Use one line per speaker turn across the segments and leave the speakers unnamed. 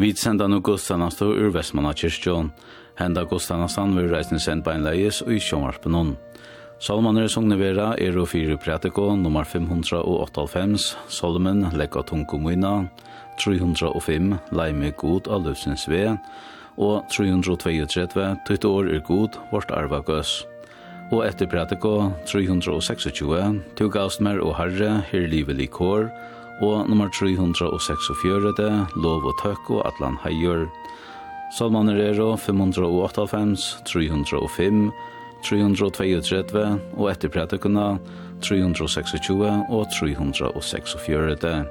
Vi senda nu Gustavna stå ur Vestmanna kyrkjån. Henda Gustavna stand vil reisne send beinleies og i sjånvarpen hon. Salmaner i Vera er og fire prætiko nummer 598. Solomon lekka tunko muina, 305 leime god av løsens ve, og 332 tøyt år er god vårt arva gøs. Og etter prætiko 326 tog avstmer og herre her livet likår, og nummer 346, lov og tøkk og atlan heier. Salmaner er 598, 305, 332 og etter prædikuna 326 og 346.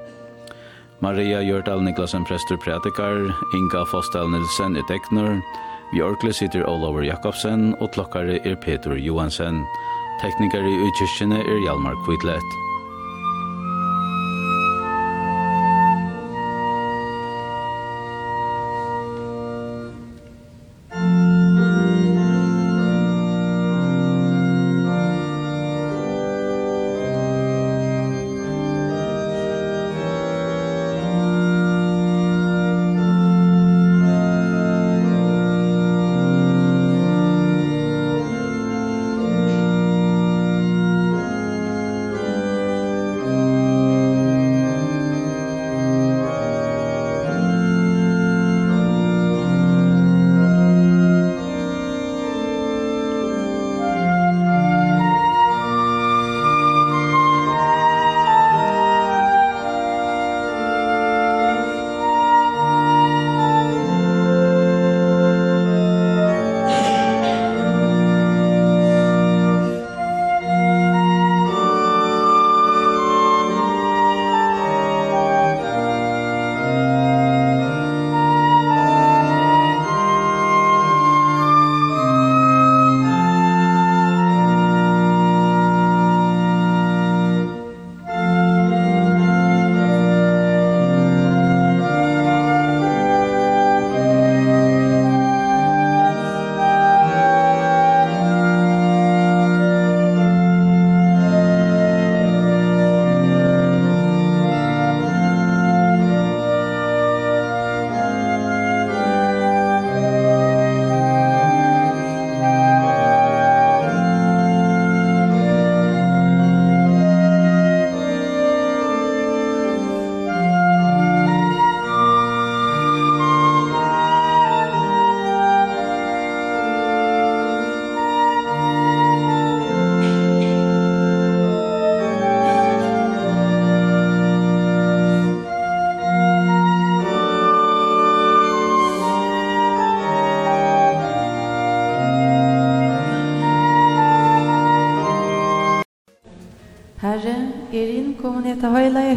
Maria Gjørdal Niklasen prester prædikar, Inga Fostal Nilsen er dekner, Bjørkle sitter Olaver Jakobsen og klokkare er Peter Johansen. Teknikere i kyrkjene er Hjalmar
Kvidlet.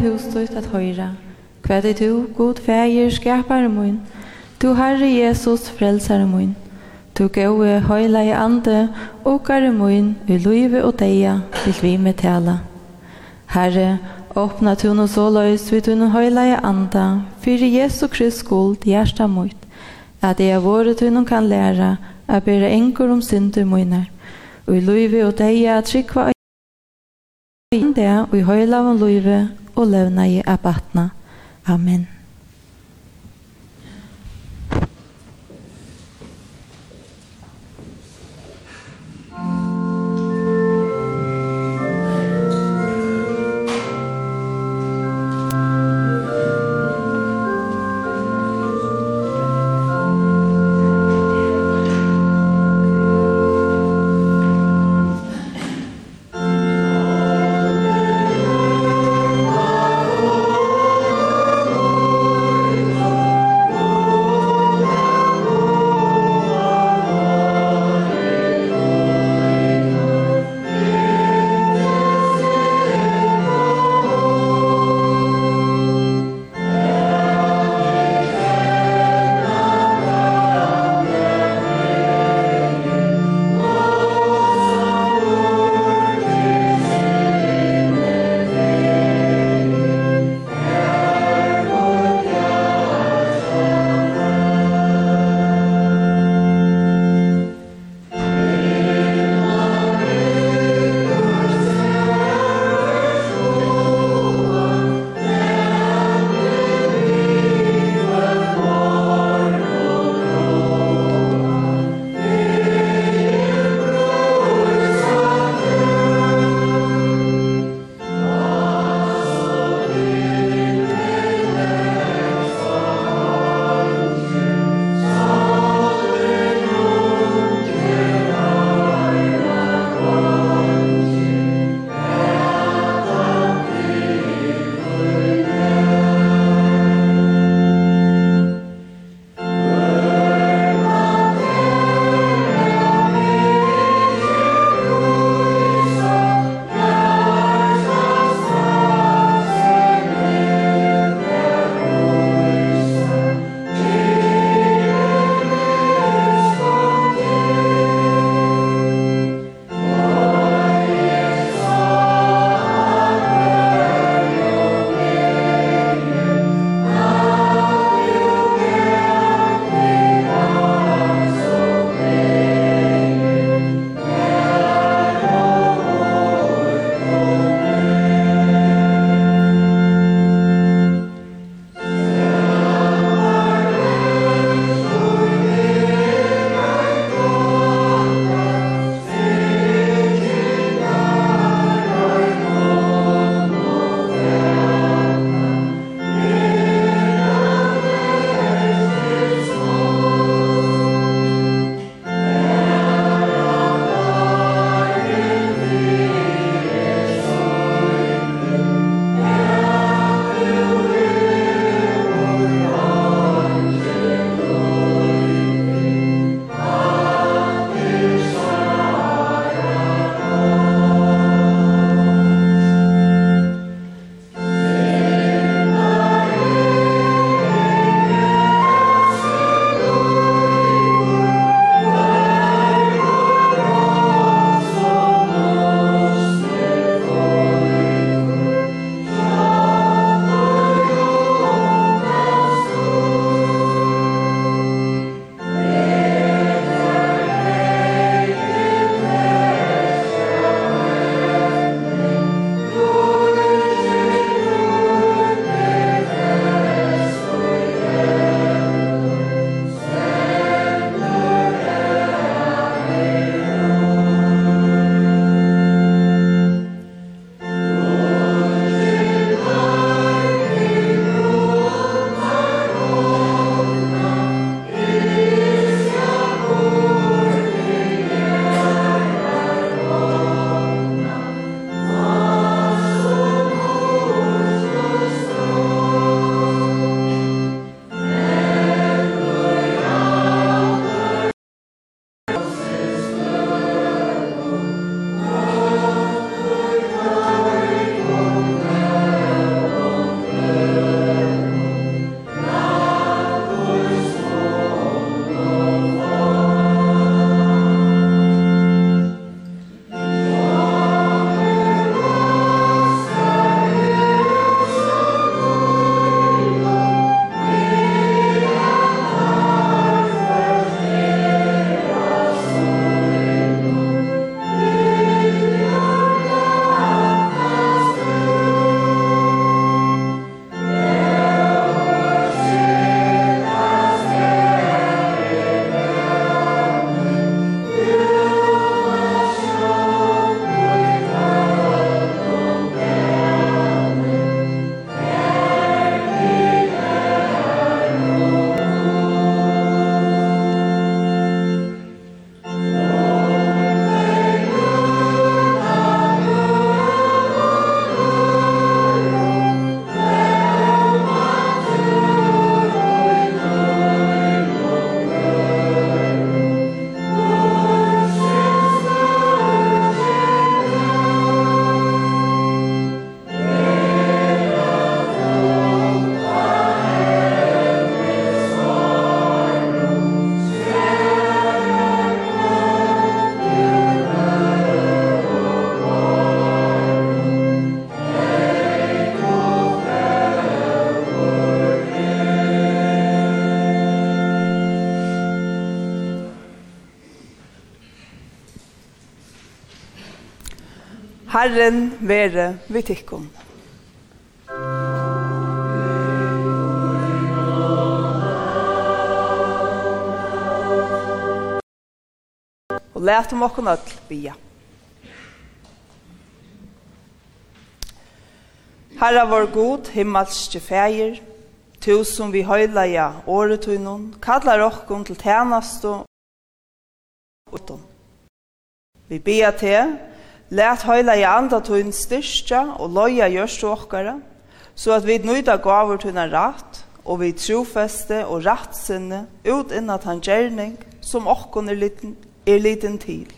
hustøyt at høyra. Hva er du, god feir, skapare mun, du Herre Jesus, frelsare mun. Du gode, høyla i ande, okare mun, i luive og deia, vil vi med tala. Herre, åpna tu no så løys, vi tu høyla i ande, fyrir Jesu Krist skuld, hjersta mot, at jeg våre tu no kan læra, at bera enkur om synder munar, og i luive og deia, trykva i ande, og i høyla av luive, og levna i abatna. Amen.
Herren være vi tikkum. Og let om okkur öll bia. Herra vår god, himmelske feir, tu som vi høyla høylaja åretunnen, kallar okkur til tænast og utom. Vi bia til Lät høyla i andre styrstja og loja gjørst okkara, så at vi nøyda gaver tunna rat, og vi trofeste og rettsinne ut innan han gjerning som okkon er liten, er liten til,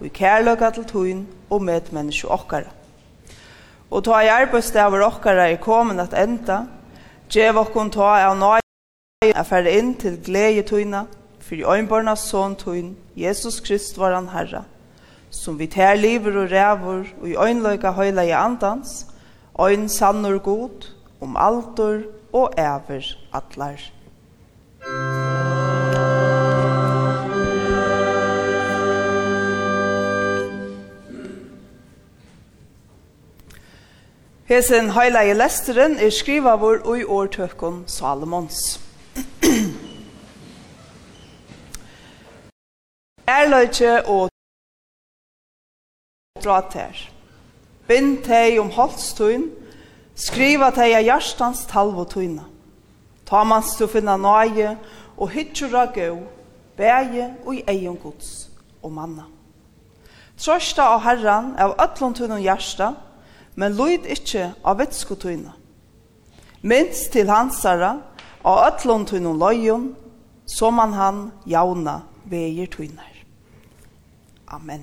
og i kærløka til tøyn og medmenneske okkara. Og ta i arbeidsdaver okkara er kommet at enda, gjev okkon ta av nøy er færre inn til glede tøyene, for i øynbornas son tun, Jesus Krist var han herra, som vi tær lever og rævor og i øynløyga høyla i andans, øyn sannur god, om altor og æver atlar. Hesen høyla i lesteren er skriva vår og i årtøkken Salomons. Erløyke og dra ter. Bind tei om holstun, skriva tei a hjertans talv og tuna. Ta mans du finna nøye og hytjura gau, bæje og i egen gods og manna. Trøsta av Herran av ötlun tuin og hjersta, men loid ikkje av vitsku tuna. Minst til hansara av ötlun tunun loion, som man han jauna veier tunar. Amen.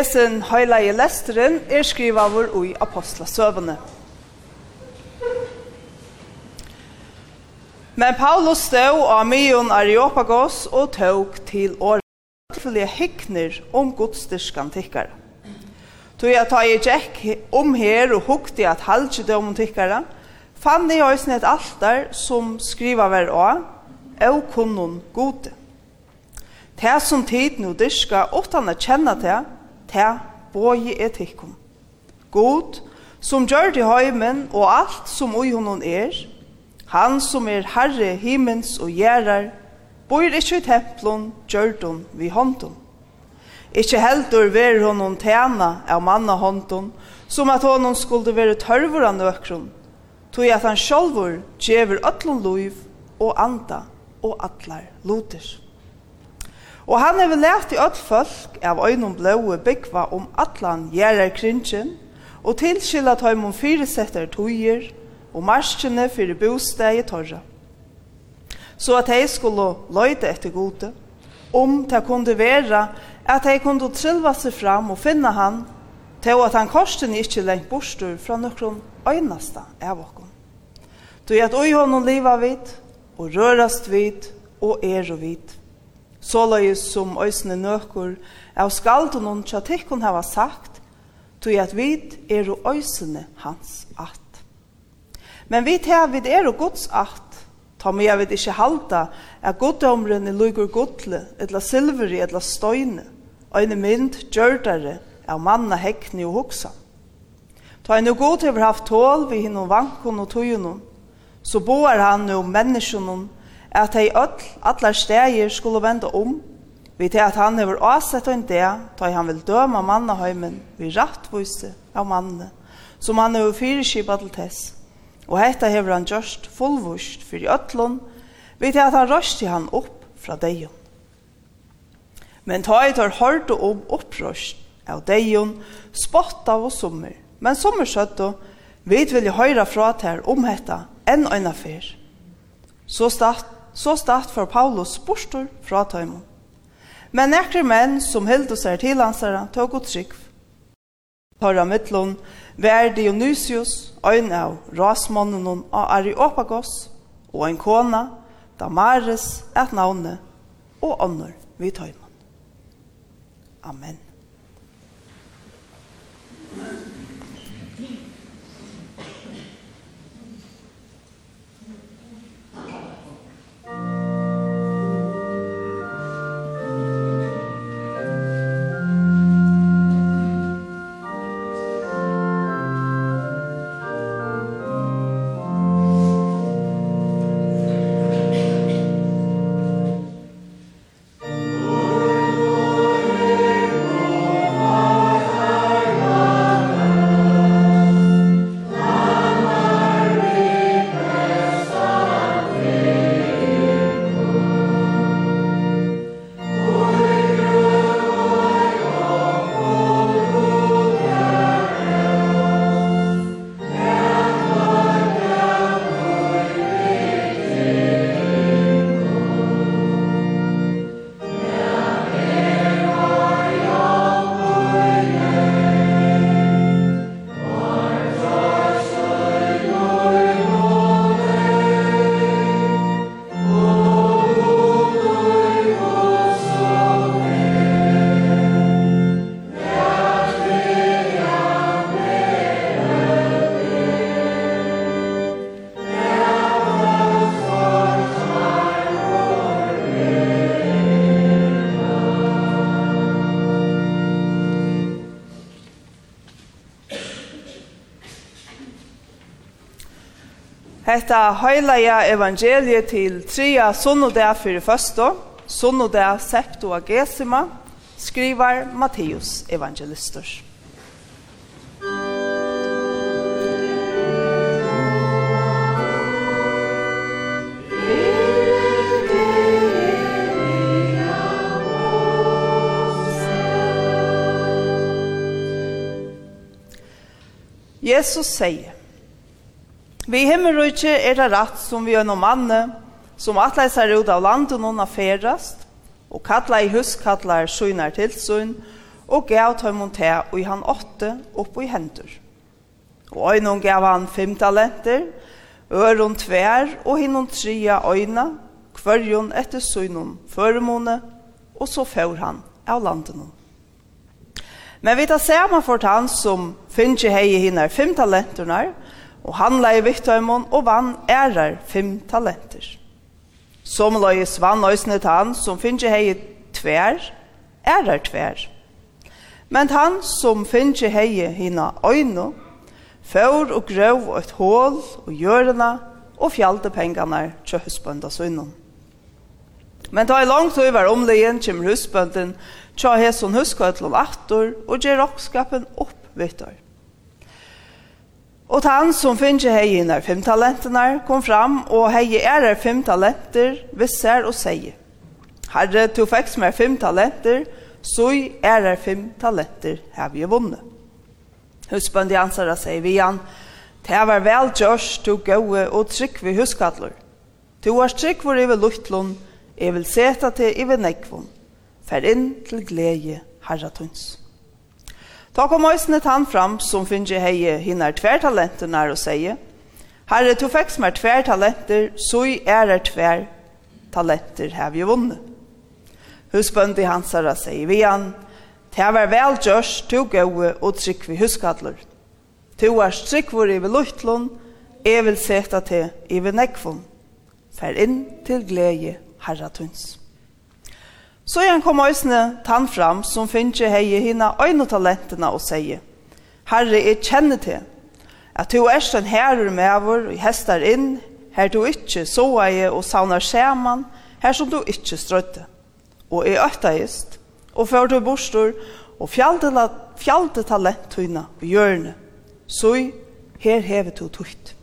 Hesen heilige lesteren er skrivaver apostla apostlasøvene. Men Paulus stod av myon Areopagos og tåg til året tilfellige hikner om godstyrskan tikkara. Tog jeg ta i tjekk om her og hukte at halvdjødommen tikkare, fann jeg også et altar som skriva ver av, og kunnun gode. Det som tid nå dyrska, åttan å kjenne til, ta boi er tikkum. God, som gjør det heimen og alt som ui honom er, han som er herre himmens og gjerar, bor ikkje i templon, gjørdon vi håndon. Ikkje heldur ver honom tjena av manna håndon, som at honom skulle være tørvor av nøkron, tog at han sjolvor gjever ötlun luiv og anda og atlar loter. Og han hefur lært i öll folk av øynum blåu byggva om atlan gjerar kringin, og tilskilla tøym om fyrisettar tøyer, og marskjene fyrir bostegi torra. Så at hei skulle løyde etter gode, om det kunde vera at hei kunde trillva seg fram og finna han, til at han korsen ikkje lengt bostur fra nokron øynasta av okkom. Du at oi honom liva vid, og rørast vid, og er og vid såleis som øysene nøkur, av skalden hun tja tikkun hava sagt, tog at vid er og øysene hans at. Men vid her vid er og gods at, ta med jeg vid ikkje halda, er goddomrene lugur godle, etla silveri, etla støyne, øyne mynd gjørdare av manna hekni og hoksa. Ta en og god hever haft tål vi hinnom vankon og tøyunum, så boar han og menneskjonen at hei öll, allar stegir skulle vende om, vi til at han hever åsett og en det, da han vil døma mannaheimen vi rattvise av mannene, som han hever fyrirskipa til tess. Og hetta hever han gjørst fullvust for i öllun, vi til at han røsti han opp fra deion. Men ta i tar hård og om opprøst av deion, spott av og sommer, men sommer søtto, vi vil høyra fra til om hetta enn øyna fyr. Så start så start for Paulus borster fra tøymon. Men nekre menn som heldt seg til hansara tog ut trygg. Tørra mittlån vær Dionysius, øyn av rasmannen av Areopagos, og en kona, Damaris, et navne, og ånder vi tøymon. Amen. Hetta heilaja evangeliet til tria sunnodag fyrir første, sunnodag septuagesima, skrivar Matteus evangelistur. Jesus sier, Vi himmelrujtje er det rett som vi gjennom manne, som atle seg ut av landet noen av affærast, og kattla i hus kattla er søgner til søgn, og gav tøymon te og i han åtte opp i hendur. Og øynon gav han fem talenter, øron tver, og hinnom tria øyne, kvørjon etter søgnon føremåne, og så får han av landet noen. Men vi tar samme for han som finner ikke hei hinner fem talenterna, og og han leie vitthøymon og vann ærer fem talenter. Som løyes vann øysene til han som finnes hei tver, ærer tver. Men han som finnes hei hina øyne, Fjord og grøv og et hål og hjørne og fjallte pengene til husbønda sønnen. Men da er langt over omleggen kommer husbønden til å ha sånn huskøtlen atter og gjør oppskapen opp vittar. Og han som finner hei innar fem talentene kom fram, og hei ærer fem talenter, visser og sier. Herre, du fikk meg fem talenter, så ærer fem talenter har vi vunnet. Husbøndi ansara sier vi han, Det var vel gjørs, du gode og trygg vi huskadler. Du er trygg hvor i vil luftlån, jeg vil seta til i vil nekvån. Fær inn til glede herratøns. Da kom òsne tann fram som finner hei hinner tvertalentene og seie, Herre, to fikk meg tver talenter, så er er tver talenter har vi vunnet. Husbøndi hansara herre vi han, Det var vel gjørs, to gode og trygg vi huskadler. To er trygg vår i vil luftlån, jeg vil seta til i vil nekvån. Fær inn til glede herre tunns. Så igjen kom øsne tann fram som finnes hei hina øyne talentene og sier, Herre, jeg kjenner til at du er en herre med vår, og hestar inn, her du ikke soa jeg og savner skjermen her som du ikke strøtte Og jeg øktaist, og før du bostor, og fjallte talentina og hjørne, så her hever du tøyt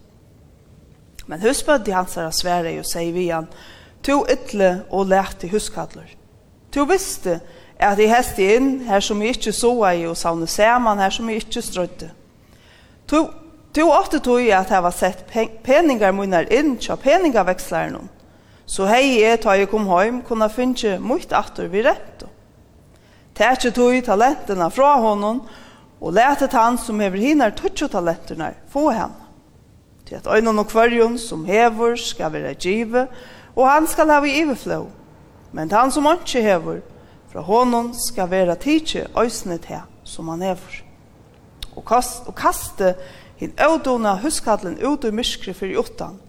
Men husbødde hans er svære og sier vi han, to ytle og lærte huskadler. Du visste at jeg heste inn her som jeg ikke så i og savne saman her som jeg ikke strødde. Du, du åtte tog jeg at jeg var sett pen peningar munner inn til peningarveksleren. Så hei jeg tar jeg kom hjem kunne finne mye atter vi rett. Tætje tog talentene fra honom og letet han som hever hinar tutsjo talentene få henne. Til at øynene og kvarjon som hever skal være givet, og han skal ha i iverflå. Men han som ikke hever, fra honom skal være tidsje øysene til som han hever. Og, kast, og kaste hin øvdona huskadlen ut i myskri for jottan.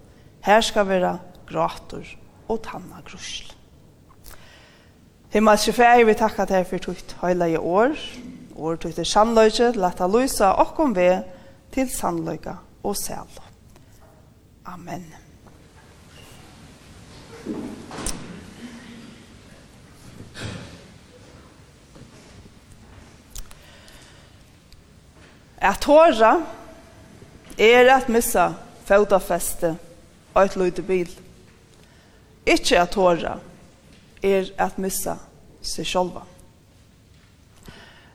Her skal være grator og tanna grusl. Himmelske fæg, vi takkar deg for tutt høyla i år. År tutt er sannløyge, lata luisa okkom ved til sannløyga og sæl. Amen. Amen. At tåra er at missa fotafeste og et løyde bil. Ikke at tåra er at missa seg sjolva.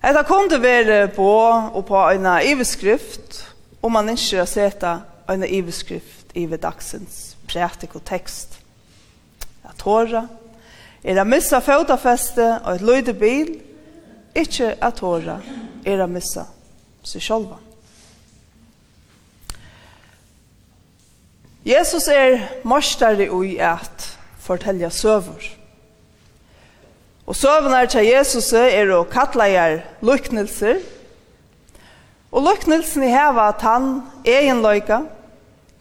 Etta kom det være på og på en iveskrift, om man ikke har sett en iveskrift i ved dagsens prætik og tekst. At tåra er at missa fotafeste og et løyde bil, ikke at tåra er at missa seg själva. Jesus er mastare i at fortelja søvur. Og søvnar til Jesus er å kattlegar luknelser. Og luknelsen i heva at han egenløyga,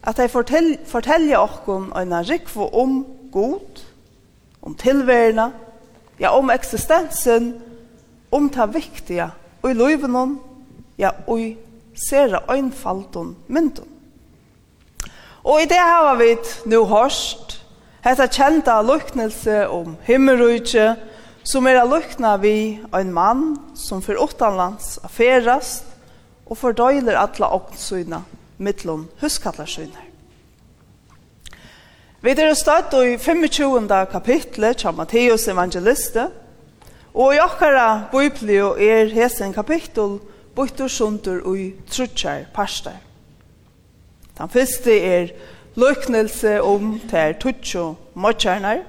at han fortel, fortelja okkon en rikvo om god, om tilværende, ja om eksistensen, om ta viktiga og i løyvenon, ja, ui, sera einfaldun myndun. Og i det har vi nu hørst, hetta kjenta luknelse om himmelrujtje, som er lukna vi ein mann som for åttanlands affærast og fordøyler atla åknsyna mittlom huskallarsynner. Vi er støtt i 25. kapitlet til Matteus evangeliste, og i okkara biblio er hesen kapittel bøttur sundur ui trutjar parstar. Den første er løknelse om ter tutsjo mottjarnar.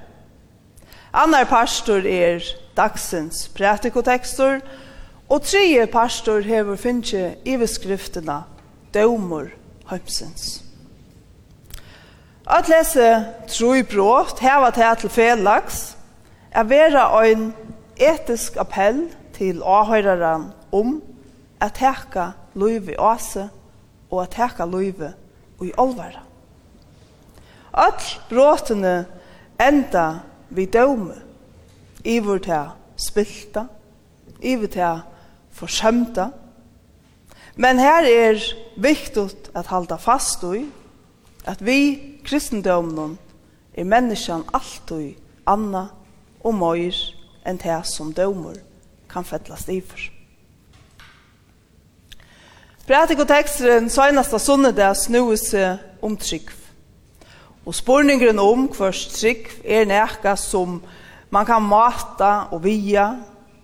Annar pastor er dagsens pratikotekstor, og tredje pastor hever finnje iveskriftina dømur hømsens. At lese troi brått heva til til felags er vera ein etisk appell til avhøyraran om at teka løyve i åse og at teka løyve i olvara. Alt bråtene enda vi døme, iver til spilta, iver til forsømta, men her er viktig at halda fast i, at vi kristendomnen er menneskene alltid anna og møyr enn det som dømer kan fettlast iver. Prætik og teksteren søgnasta sunne det er seg om trygg. Og spurningren om hvers trygg er nekka som man kan mata og via,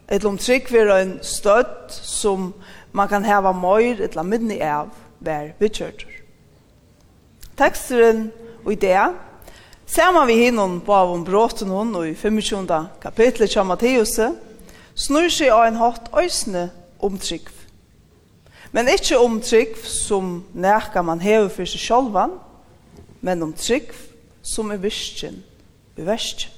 eller om trygg er en støtt som man kan heva møyr eller minni av hver vitkjørter. Teksteren og idea Saman vi hinnon på av om bråten hon og i 25. kapitlet av Matteus snur seg av en hatt øysene om trygg. Men ikkje om trygg som nærka man hever for seg sjolvan, men om trygg som er virkjen, i beverst.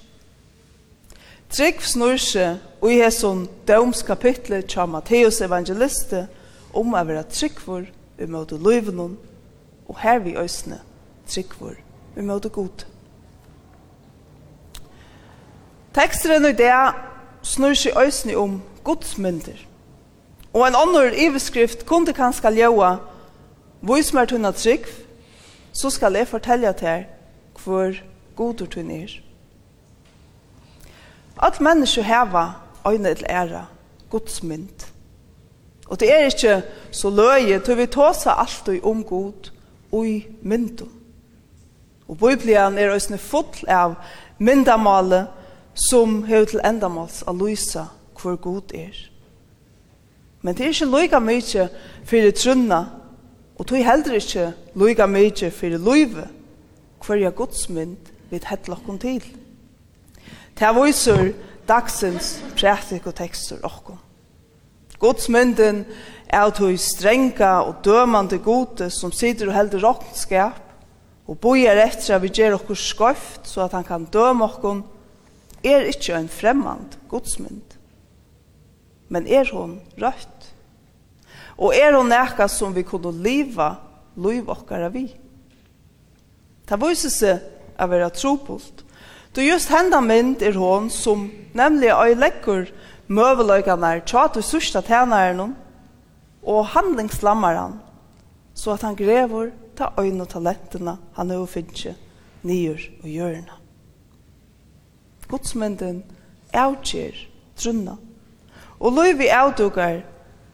Trygg snur seg, og i hesson døms kapitlet tja Matteus evangeliste, om å være tryggvor i møte løyvenon, og her vi øsne tryggvor i møte god. Teksteren i det snur seg øsne om godsmyndir. myndir Og en annan iveskrift kunde kanska ljóa Vois mer tunna trygg, så skal jeg fortelle til hvor godur tunn er. Alt menneske heva øyne til æra, Guds mynd. Og det er ikke så løye, til vi tåsa og om god og i myndum. Og Bibelen er også full av myndamale som hever til endamåls a lysa hvor god er. Men det er ikke loika mykje fyrir trunna, og tog heller ikke loika mykje fyrir loive, hverja godsmynd vid lakken til. Det er viser dagsens prætik og tekster okkom. Godsmynden er tog strenga og dømande gode som sitter og heldur råkenskap, og bojer etter at vi gjør okkur skoift så at han kan døme okkom, er ikkje en fremmand godsmynd. Men er hon rødt? Og er hon nekka som vi kunne liva liv okkara vi. Det viser seg å være tropult. Du just henda mynd er hon som nemlig ei lekkur møveløygane er tjat og sørsta tæneren og handlingslammeren så at han grever ta øyn og talentene han er finnes nyer og hjørna. Godsmynden avgjør trunna og løyvi avdukar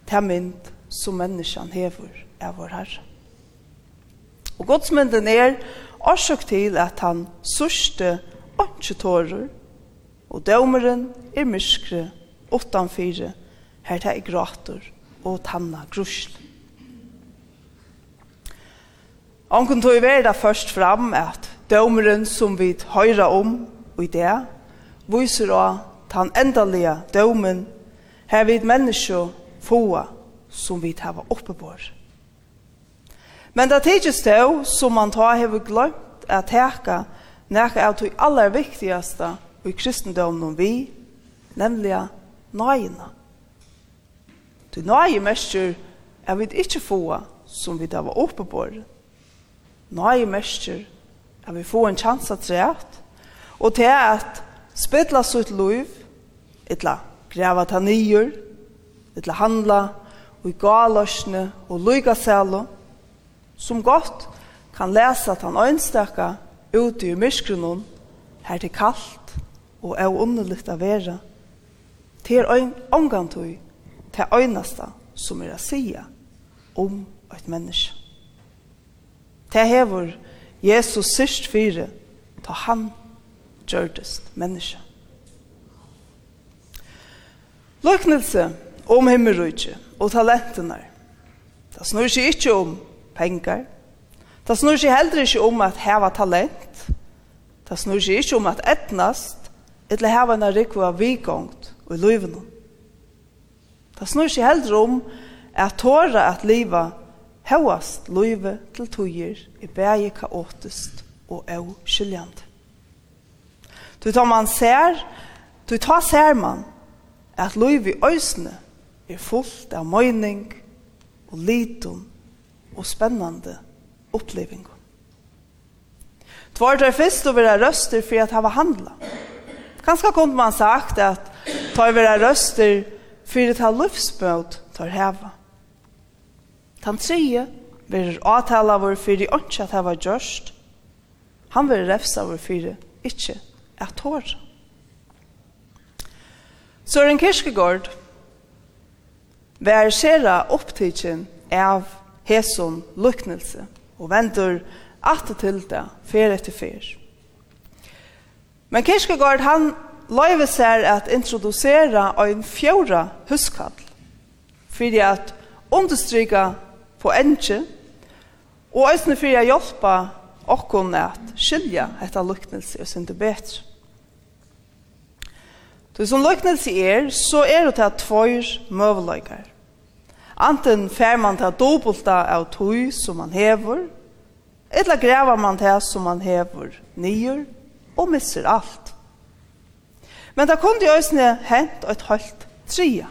ta mynd som menneskene hever av vår Herre. Og godsmynden er årsøk til at han sørste åndsje tårer, og dømeren er myskre, åttanfire, her det er grater og tanna grusl. Anken tog vi da først fram at dømeren som vi høyra om og i det, viser av den endelige dømen her vi mennesker få som vi tar oppe på. Men det tidsis då som man tar har glemt att täcka näka av det allra viktigaste i kristendomen vi, nämligen nøyene. Du nøye mestjer er vi ikke få som vi tar oppe på. Nøye mestjer er vi få en chans at rett, og til at spedla sitt liv, etla greva ta nyer, etla handla i galøsne og lygasælo, som godt kan lese at han øynstøkka ute i myskrunnen, her til kaldt og er underligt av vera, til øyn omgantøy til øynasta som er å sia om et menneske. Det hever Jesus sørst fire, ta han gjørdest menneske. Løknelse om himmelrydje og talentene. Det snur seg ikke om penger. Det snur seg heller ikke om at heva talent. Det snur seg ikke om at etnast eller heva en rikva vikongt og i løyvene. Det snur seg heller om at tåra at livet hevast løyve til tøyer i bæge kaotist og av skyljande. Du tar man ser, du tar ser man at løyve i øysene er fullt av møyning og litum og spennande oppleving. Tvart er fyrst å være røster for at hava handla. Kanskje kunne man sagt at tar være røster for at ha livsbøt tar heva. Tan tredje verir avtale vår fyrir ikke at hava gjørst. Han vil refsa vår fyrir ikke at tåra. Søren Kierkegaard vær sera opptidsen av hesson luknelse og vendur at til det fer etter fer. Men Kirkegaard han løyve seg at introdusera en fjóra huskall fyrir at understryka på enge og eisne fyrir at hjelpa okkon at skilja etta luknelse og synda betre. Så som løknelse er, så er det til at tvøyr møveløygar. Anten fær man til dobulta av tøy som man hever, eller grever man til som man hever nyer, og misser alt. Men det kunne jo også hent et halvt tria.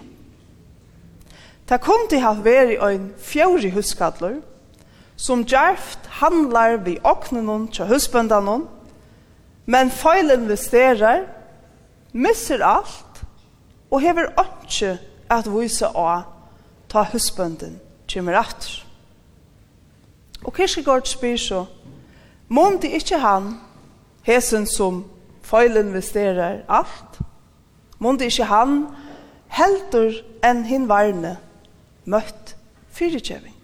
Det kunne ha vært en fjøri huskadler, som djerft handlar vi oknenon til husbøndanon, men feilinvesterar, misser alt, og hever ikke at vise av ta husbønden kommer etter. Og Kirkegård spyr så, Månde ikke han, hesen som feilen vesterer alt, månde ikke han, heldur enn hin varne, møtt fyrirkjøving.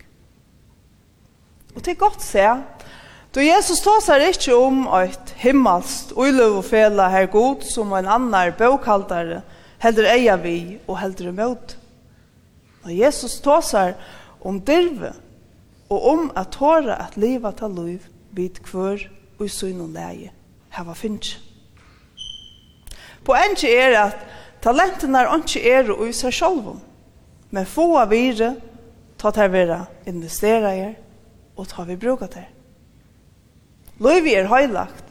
Og til godt se, då Jesus tås her ikkje om eit himmelst uiløv og fela her god som en annar bøkaldare heldur eia vi og heldur møtt Når Jesus tåsar om dirve og om at tåra at liva ta liv vid kvør og i syn og leie hava finnes. Poenget er at talentene er ikke er og i seg selv men få av vire ta til vera investera er og ta vi bruka til. Løyvi er høylagt,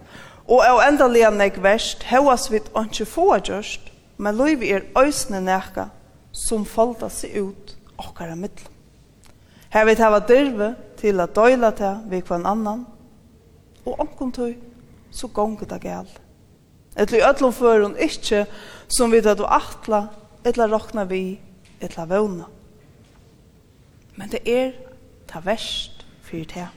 og av enn nek verst, hevas vi ikke få gjørst, men løyvi er øysne nekka som folda seg ut okkara middel. Her vil hava dyrve til at døyla til vi kvann annan, og omkom tøy, så gonger det gæl. Etla i ødlom førun ikkje som vi tatt atla, etla rokna vi, etla vøvna. Men det er ta verst fyrir det.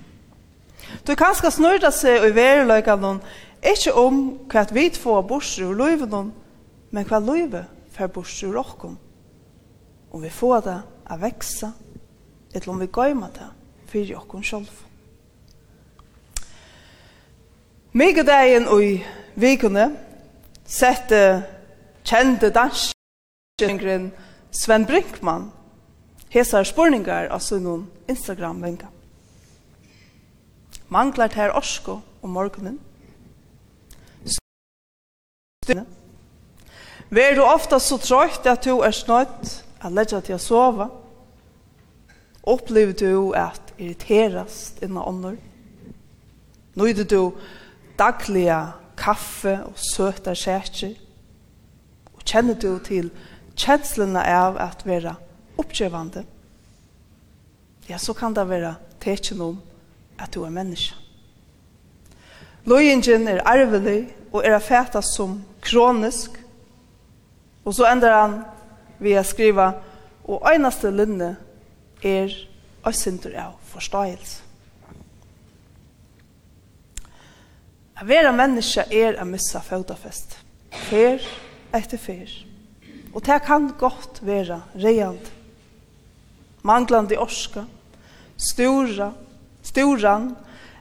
Du kan ska snurra seg og i verleika noen, ikkje om hva vi två borser og løyve noen, men hva løyve fer borser og okkom om vi får det å vekse, eller om vi gøymer det for oss selv. og i vikene sette kjente danskjengren Sven Brinkmann hesar spurningar av sunnum Instagram-venga. Manglar ter orsko om morgunen. Styrne. Vær du ofta så trøyt at du er snøyt at leggja til å sova, opplever du at irriterast innan ånder, nøyde du dagliga kaffe og søta kjætjer, og kjenner du til kjenslene av at vera oppgjøvande, ja, så kan det vera tekjen om at du er menneske. Løyingen er arvelig og er fætast som kronisk, og så ender han vi har skriva, og einaste linne er øysindur av forståelse. A vera menneske er a missa fødafest, fer etter fer. Og det kan godt vera reant. Manglande orska, stora, storan,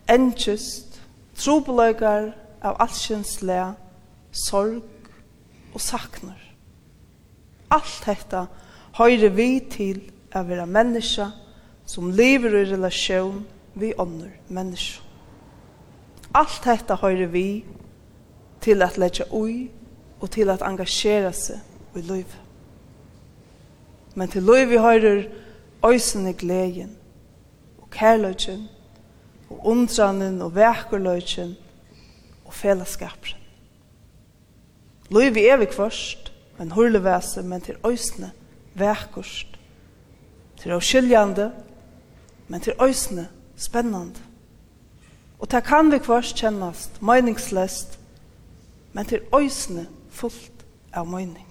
enkjust, trobeløygar av allsjens le, sorg og saknar alt hetta høyre vi til å være menneske som lever i relasjon vi ånder menneske. Alt hetta høyre vi til at letja ui og til at engasjera seg i liv. Men til liv vi høyrer øysene gleden og kærløyden og undranen og vekerløgjen og fellesskapen. Liv vi er vi kvørst en hurlevese, men til øysene vekkost. Til avskiljande, men til øysene spennande. Og det kan vi kvart kjennast meningslest, men til øysene fullt av mening.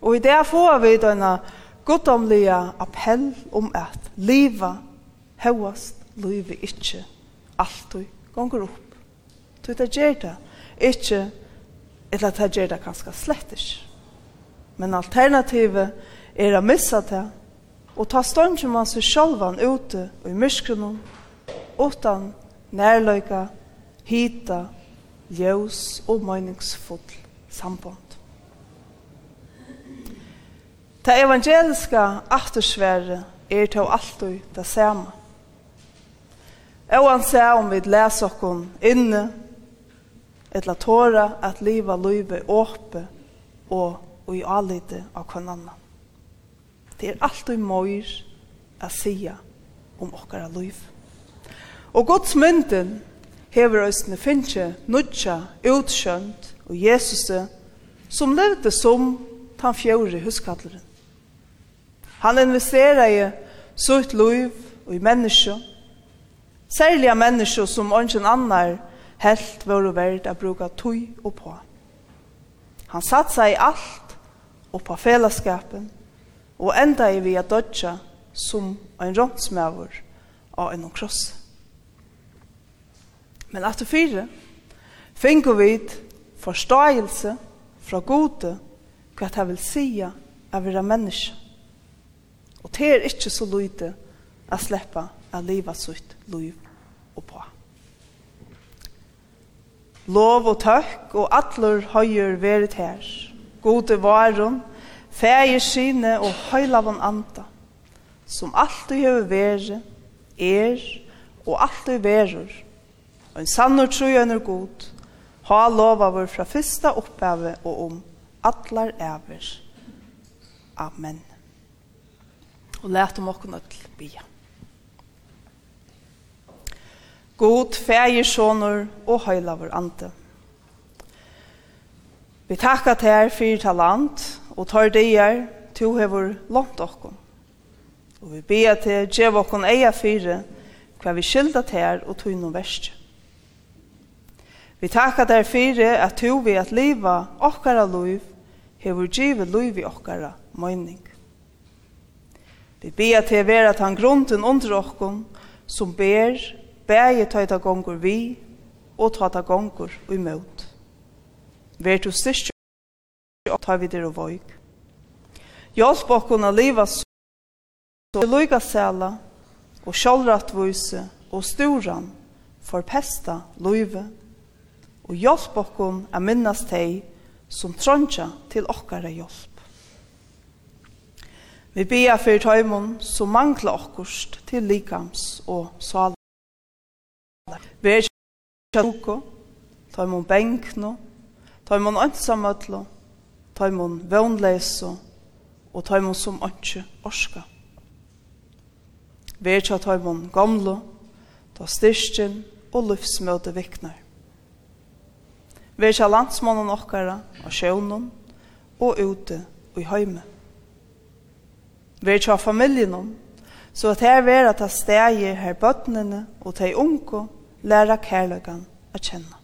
Og i det får vi denne goddomlige appell om at livet hevast livet ikke alltid gonger opp. Så det gjør det ikke eller at jeg gjør det ganske slett ikke. Men alternativet er å missa det, og ta stånden man ser sjølven ute og i myskronen, utan nærløyga, hita, ljøs og meningsfull samband. Det evangeliska aftersvære er til alltid det samme. Og han sier om vi leser oss inne, etla tåra at liva løyve åpe og og i alite av kvann. Det er alt og møyr a sia om okkara løyv. Og Guds mynden hever østene finnkje, nudja, utskjønt og Jesus som levde som tan fjore huskalleren. Han investerer i sutt løyv og i menneskje, særlig av menneskje som ønsken annar helt våre verd å bruke tøy og på. Han satt seg i alt og på fellesskapen og enda i vi at dødja som en rådsmøver av en kross. Men at det fire finner vi forståelse fra gode hva det vil si av være menneske. Og det er ikke så lite å slippe å leve sitt liv og på lov og tøkk og atler høyer veret her. Gode varum, feir sine og høylavon anda, som alltid hever veri, er og alltid verur. Og en sannur trujaner god, ha lov av fra fyrsta oppgave og om atler æver. Amen. Og let om okken öll bia. God, fægir, sonur og høylavur ante. Vi takkar til fyrir talant og tar deir to hevur langt okkom. Og vi ber til djev okkom eia fyrir hva vi skylda til og tog noen verst. Vi takkar til fyrir at tu vi at liva okkara loiv hevur djive loiv i okkara møyning. Vi ber til vera tan grunden under okkom som ber bæði ta ta gongur vi og ta ta gongur og imot. Ver tu styrkja og ta vidir og vøyk. Hjelp okkun a liva så luga sæla og sjálvrattvise og storan forpesta luive og hjelp okkun a minnast tei som trondja til okkara hjelp. Vi bia fyrir tøymon som mangla okkurst til likams og sal. Vær sjanko, ta imon benkno, ta imon ansamödlo, ta imon vønleso, og ta imon som anki orska. Vær tja ta imon gamlo, ta styrstjen og livsmøte viknar. Vær tja landsmannen okkara og sjøvnum og ute og i heime. Vær tja familjenom, så at her vera ta stegir her bøtnene og ta i unko læra kærløgan å kjenne.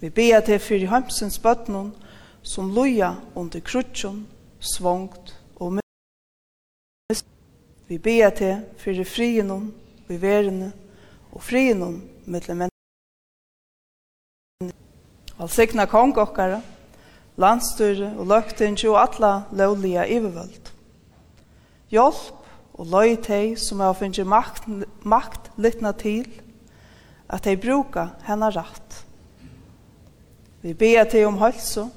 Vi bia til fyrir heimsens bøtnum som loja under krutsjon, svongt og mist. Vi bia til fyrir frienum i verene og frienum mellom menn. Valsikna kong okkara, landstyre og løgtingi og alla lovliga ivervöld. Hjelp og løy teg som har finnst makt, makt litna til – at de bruka henne rett. Vi ber til om helse,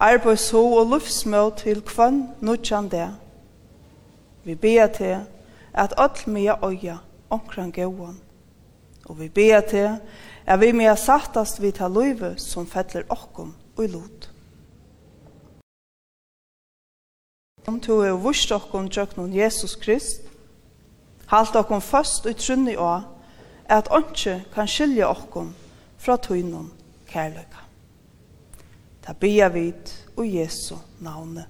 arbeidshå og luftsmål til kvann nødjan det. Vi ber til at alt mye øya omkring gåen. Og vi ber til at vi mye sattast vi tar løyve som fettler okkom og i lot. Om to er vurs okkom tjøknon Jesus Krist, halt okkom fast og trunni og at åndsje kan skilja okkom fra tøynum kærløyka. Ta bia vid og Jesu navne.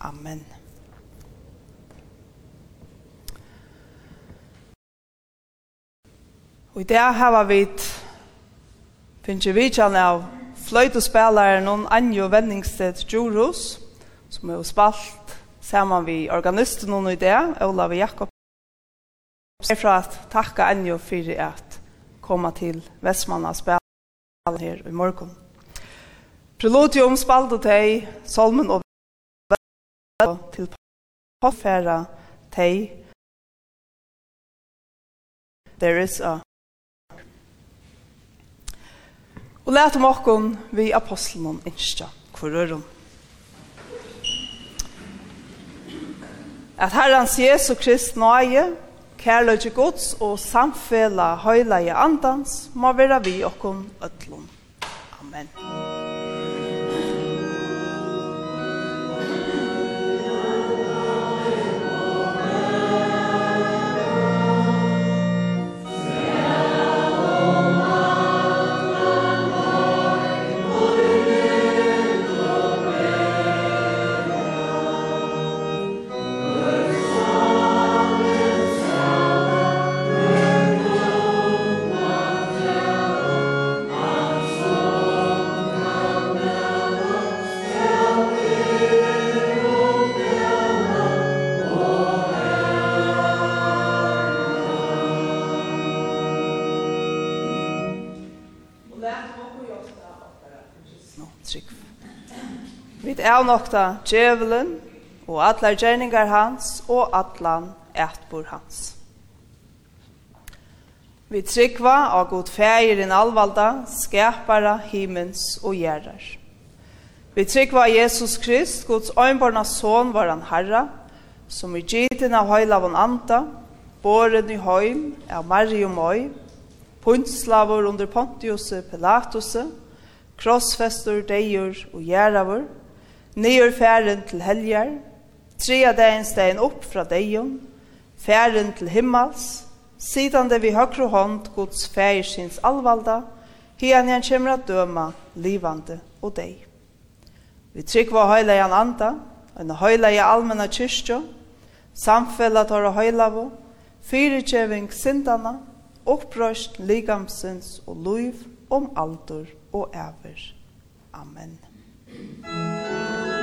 Amen. Og i dag har vi finnes vi kjenne av fløytespilleren og Anjo Venningsted Djurhus, som er spalt sammen vi organisten noen i det, Olav Jakob Jeg fra at takka Anjo for at komme til Vestmanna spille her i morgen. Preludium spalte teg, solmen og til påfæra tei There is a Og let om okkon vi apostelen innskja kvarøren. At Herrens Jesu Krist nøye Kærløyge gods og samfela høyleie andans må være vi okkom øtlom. Amen. Amen. avnokta djevelen og atlar gjerningar hans og atlan etbor hans. Vi tryggva av god feir fægir allvalda, skapara, himens og gjerrar. Vi tryggva av Jesus Krist, Guds øynborna son var han herra, som i gittin av høylavon anta, boren i høym av Marium Møy, puntslavor under Pontius Pilatus, krossfestor, deir og gjerravor, Nyr færen til helger, trea dagen stegen opp fra deion, færen til himmels, sidande vi høyre hånd gods færsins alvalda, hian han kommer at døma livande og deg. Vi tryggva høyleian anda, en høyleia allmenna kyrstjo, samfella tåra høylavo, fyrirkjeving sindana, opprøst ligamsins og luiv om aldur og æver. Amen. Musik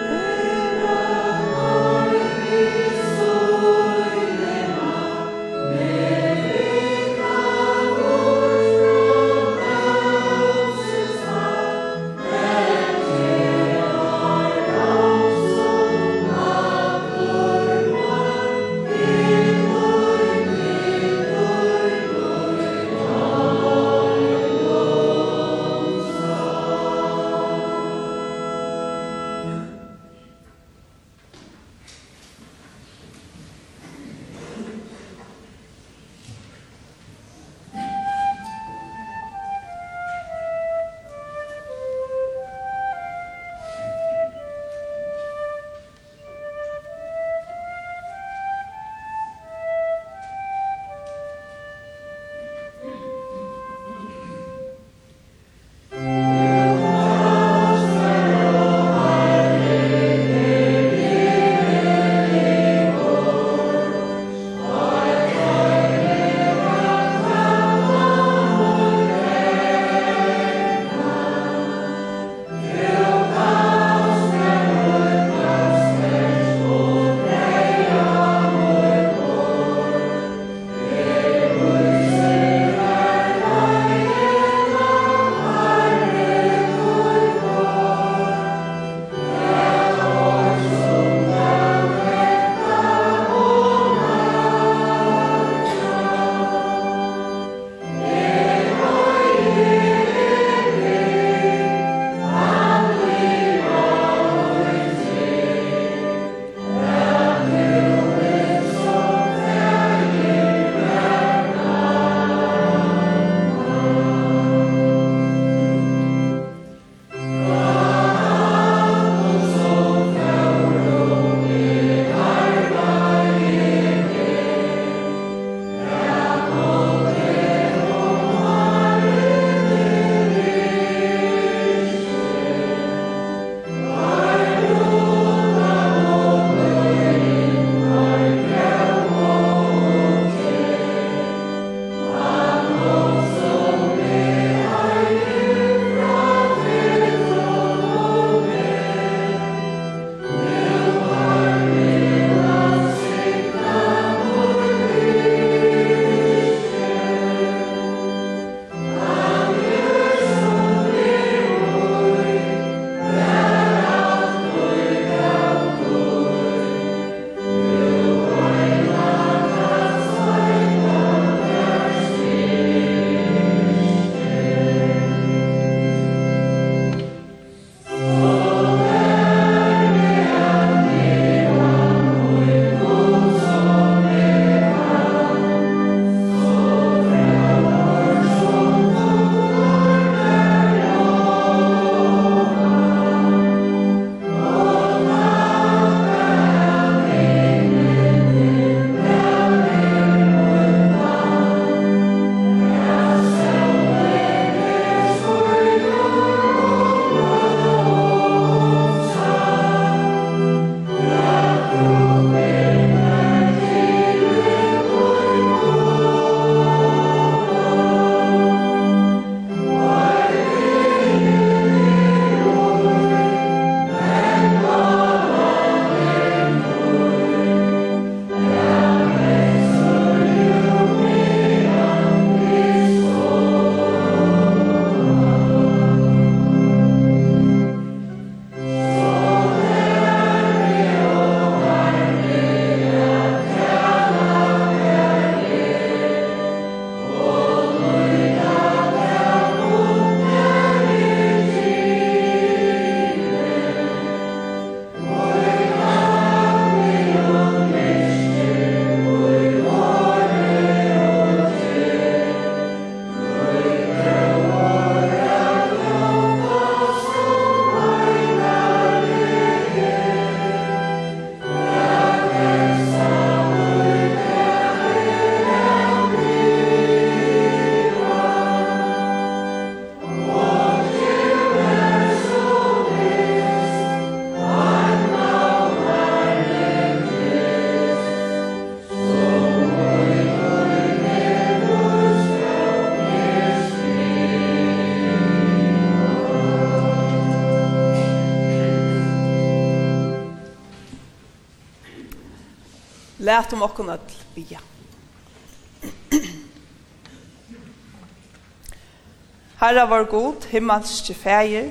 lät om okkon öll bia. Herra var god, himmelske feir,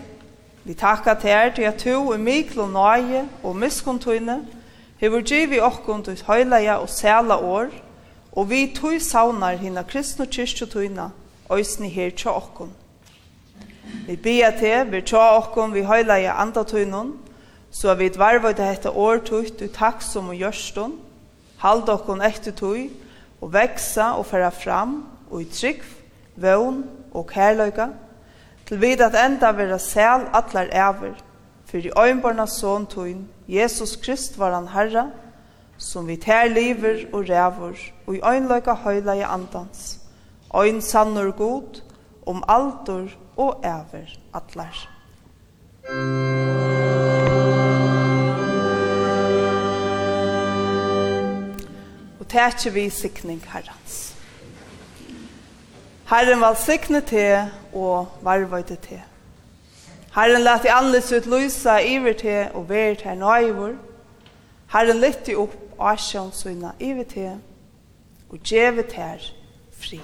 vi takka til til at du er mikl og nøye og miskontuine, hever givi okkon til høyleia og sæla år, og vi tog saunar hina kristne kyrkjotuina, òsni her tja okkon. Vi bia til, vi tja okkon, vi høyleia andatuinon, så vi dvarvøyde hette årtugt i taksom og gjørstund, Hald okkon ekte tøy, og veksa og færa fram, og i trygg, vøvn og kærløyga, til vid at enda vera sel atlar æver, i øynbarna son tøyn, Jesus Krist var han herra, som vi tær liver og ræver, og i øynløyga høyla i andans, øyn sannur god, om altor og æver atlar. Musik tætje vi sikning herrens. Herren var sikne til og varvøyde til. Herren lät i anlits ut lysa iver til og ver til nøyvor. Herren lytte opp asjonsvinna iver til og djeve til fri.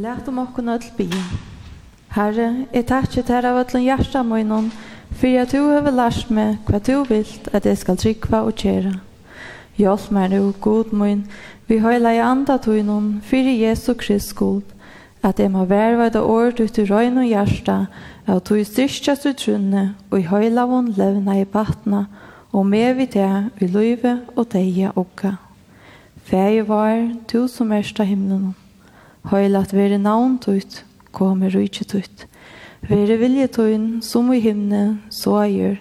Lät om okkon öll bia. Herre, jeg takkje til av öllun hjärsta møynon, for at du hever lært meg hva du vilt at jeg skal trykva og kjera. Hjelp meg nu, god møyn, vi høyla i anda tøynon, fyrir Jesu Krist skuld, at jeg må verva det år ut i røyn og hjärsta, at du i styrstjast trunne, og i høyla von levna i batna, og med vi det i løyve og deia okka. Fæg var, du som ersta himlen. Høylat vere navn tøyt, kom i rujtje tøyt. Vere vilje tøyn, som i himne, så gjør.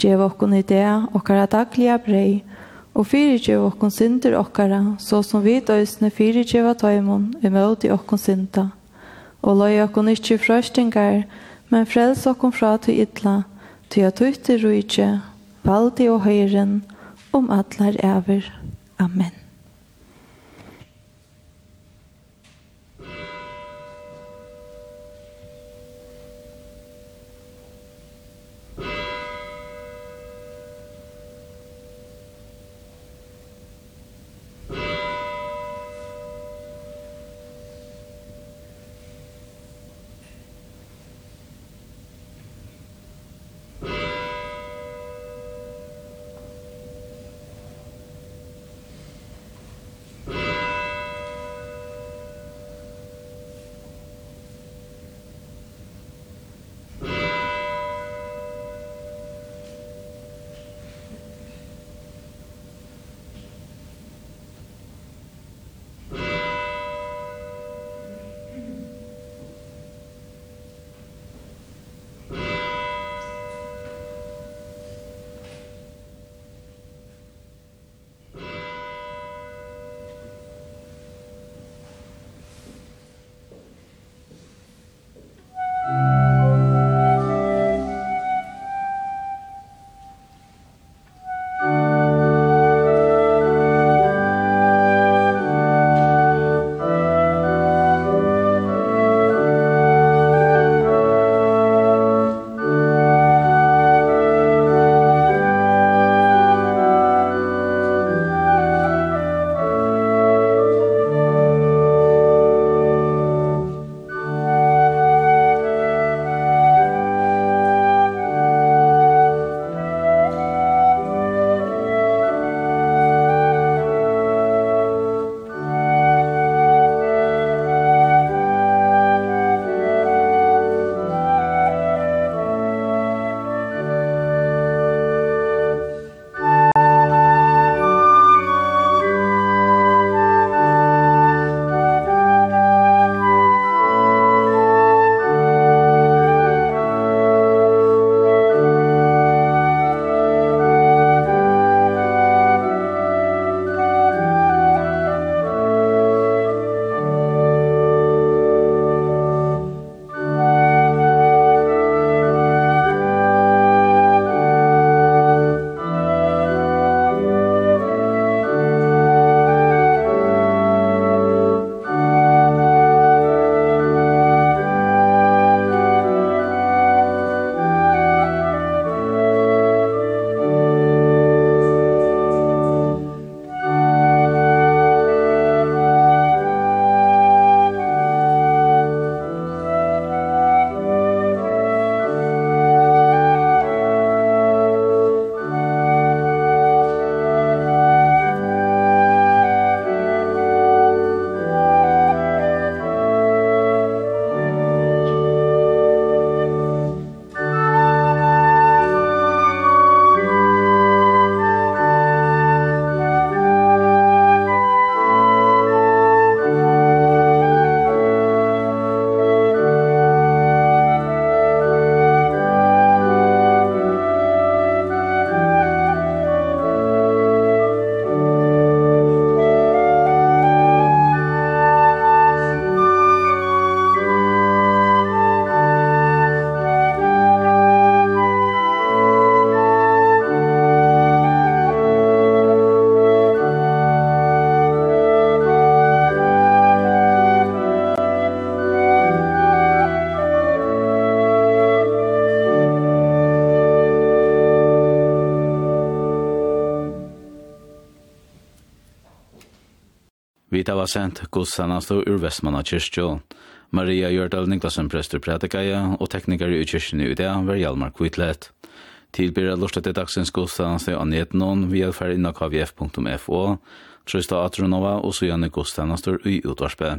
Gjev okkon i det, okkara daglige brei, og fyrirgjev okkon synder okkara, så som vi døysne fyrirgjeva tøymon, imøt i okkon synda. Og løy okkon ikkje frøstingar, men frels okkon fra til ytla, til at ut i rujtje, valdi og høyren, om atlar æver. Amen.
vita var sent gudstjeneste ur Vestmanna kyrkjo. Maria Gjørdal Niklasen prester prædikaja og teknikar i kyrkjen i det var Hjalmar Kvitlet. Tilbyr er lustet til dagsens gudstjeneste av netenon via ferdinakavf.fo, trøysta atronova og så gjerne gudstjenester i utvarspe.